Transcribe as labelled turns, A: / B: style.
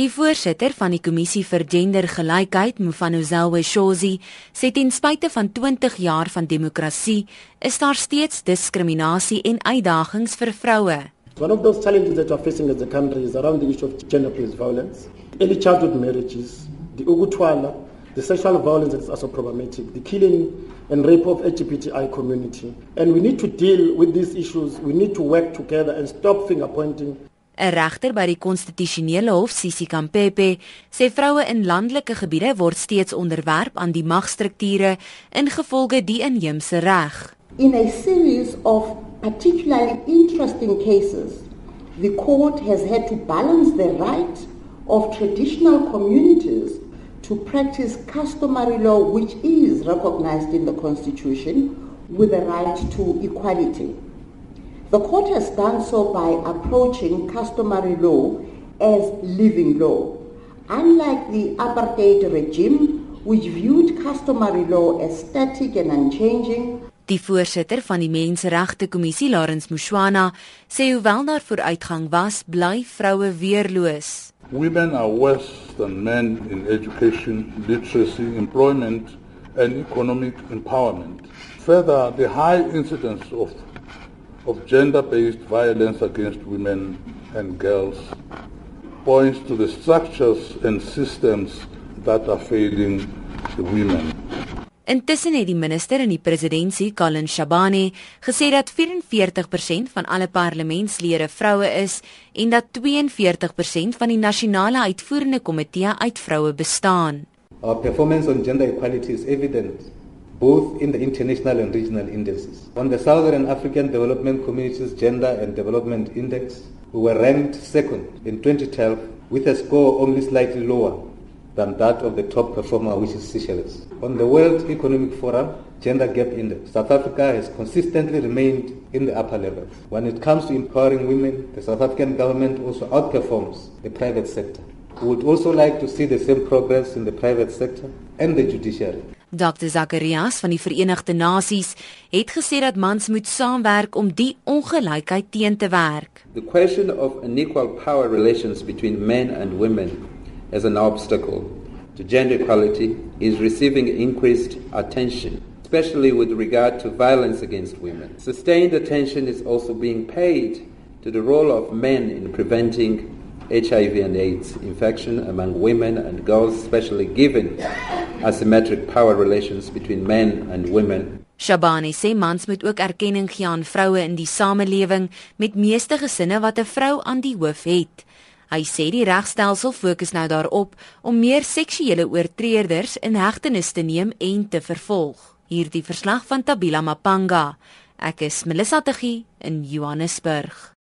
A: Die voorsitter van die kommissie vir gendergelykheid, Mfanozelwe Shozi, sê ten spyte van 20 jaar van demokrasie, is daar steeds diskriminasie en uitdagings vir vroue.
B: One of those challenges that we're facing as a country is around the issue of gender-based violence, early childhood marriages, the ukutwala, the sexual violence that is also problematic, the killing and rape of LGBTI community. And we need to deal with these issues. We need to work together and stop finger pointing
A: 'n Regter by die konstitusionele hof, Sisi Kampepe, sê vroue in landelike gebiede word steeds onderwerp aan die magstrukture ingevolge die inheemse reg.
C: In a series of particularly interesting cases, the court has had to balance the right of traditional communities to practice customary law which is recognized in the constitution with the right to equality. The court has done so by approaching customary law as living law. Unlike the apartheid regime, which viewed customary law as static and unchanging,
A: Die voorsitter van die Menseregte Kommissie, Lawrence Mushwana, sê hoewel daar vooruitgang was, bly vroue weerloos.
D: Women are worse than men in education, literacy, employment and economic empowerment. Further, the high incidence of of gender-based violence against women and girls points to the structures and systems that are failing the women.
A: Intussen het die minister in die presidentskap, Colin Shabane, gesê dat 44% van alle parlementslede vroue is en dat 42% van die nasionale uitvoerende komitee uit vroue bestaan.
E: Our performance on gender equality is evident both in the international and regional indices. On the Southern African Development Community's Gender and Development Index, we were ranked second in 2012 with a score only slightly lower than that of the top performer, which is Seychelles. On the World Economic Forum Gender Gap Index, South Africa has consistently remained in the upper levels. When it comes to empowering women, the South African government also outperforms the private sector. We would also like to see the same progress in the private sector and the judiciary.
A: Dr Zacharias van die Verenigde Nasies het gesê dat mans moet saamwerk om die ongelykheid teen te werk.
F: The question of unequal power relations between men and women as an obstacle to gender equality is receiving increased attention, especially with regard to violence against women. Sustained attention is also being paid to the role of men in preventing HIV and AIDS infection among women and girls, especially given asymmetric power relations between men and women.
A: Shabani sê mans moet ook erkenning gee aan vroue in die samelewing met meeste gesinne wat 'n vrou aan die hoof het. Hy sê die regstelsel fokus nou daarop om meer seksuele oortreders in hegtenis te neem en te vervolg. Hierdie verslag van Tabila Mapanga. Ek is Melissa Tuggie in Johannesburg.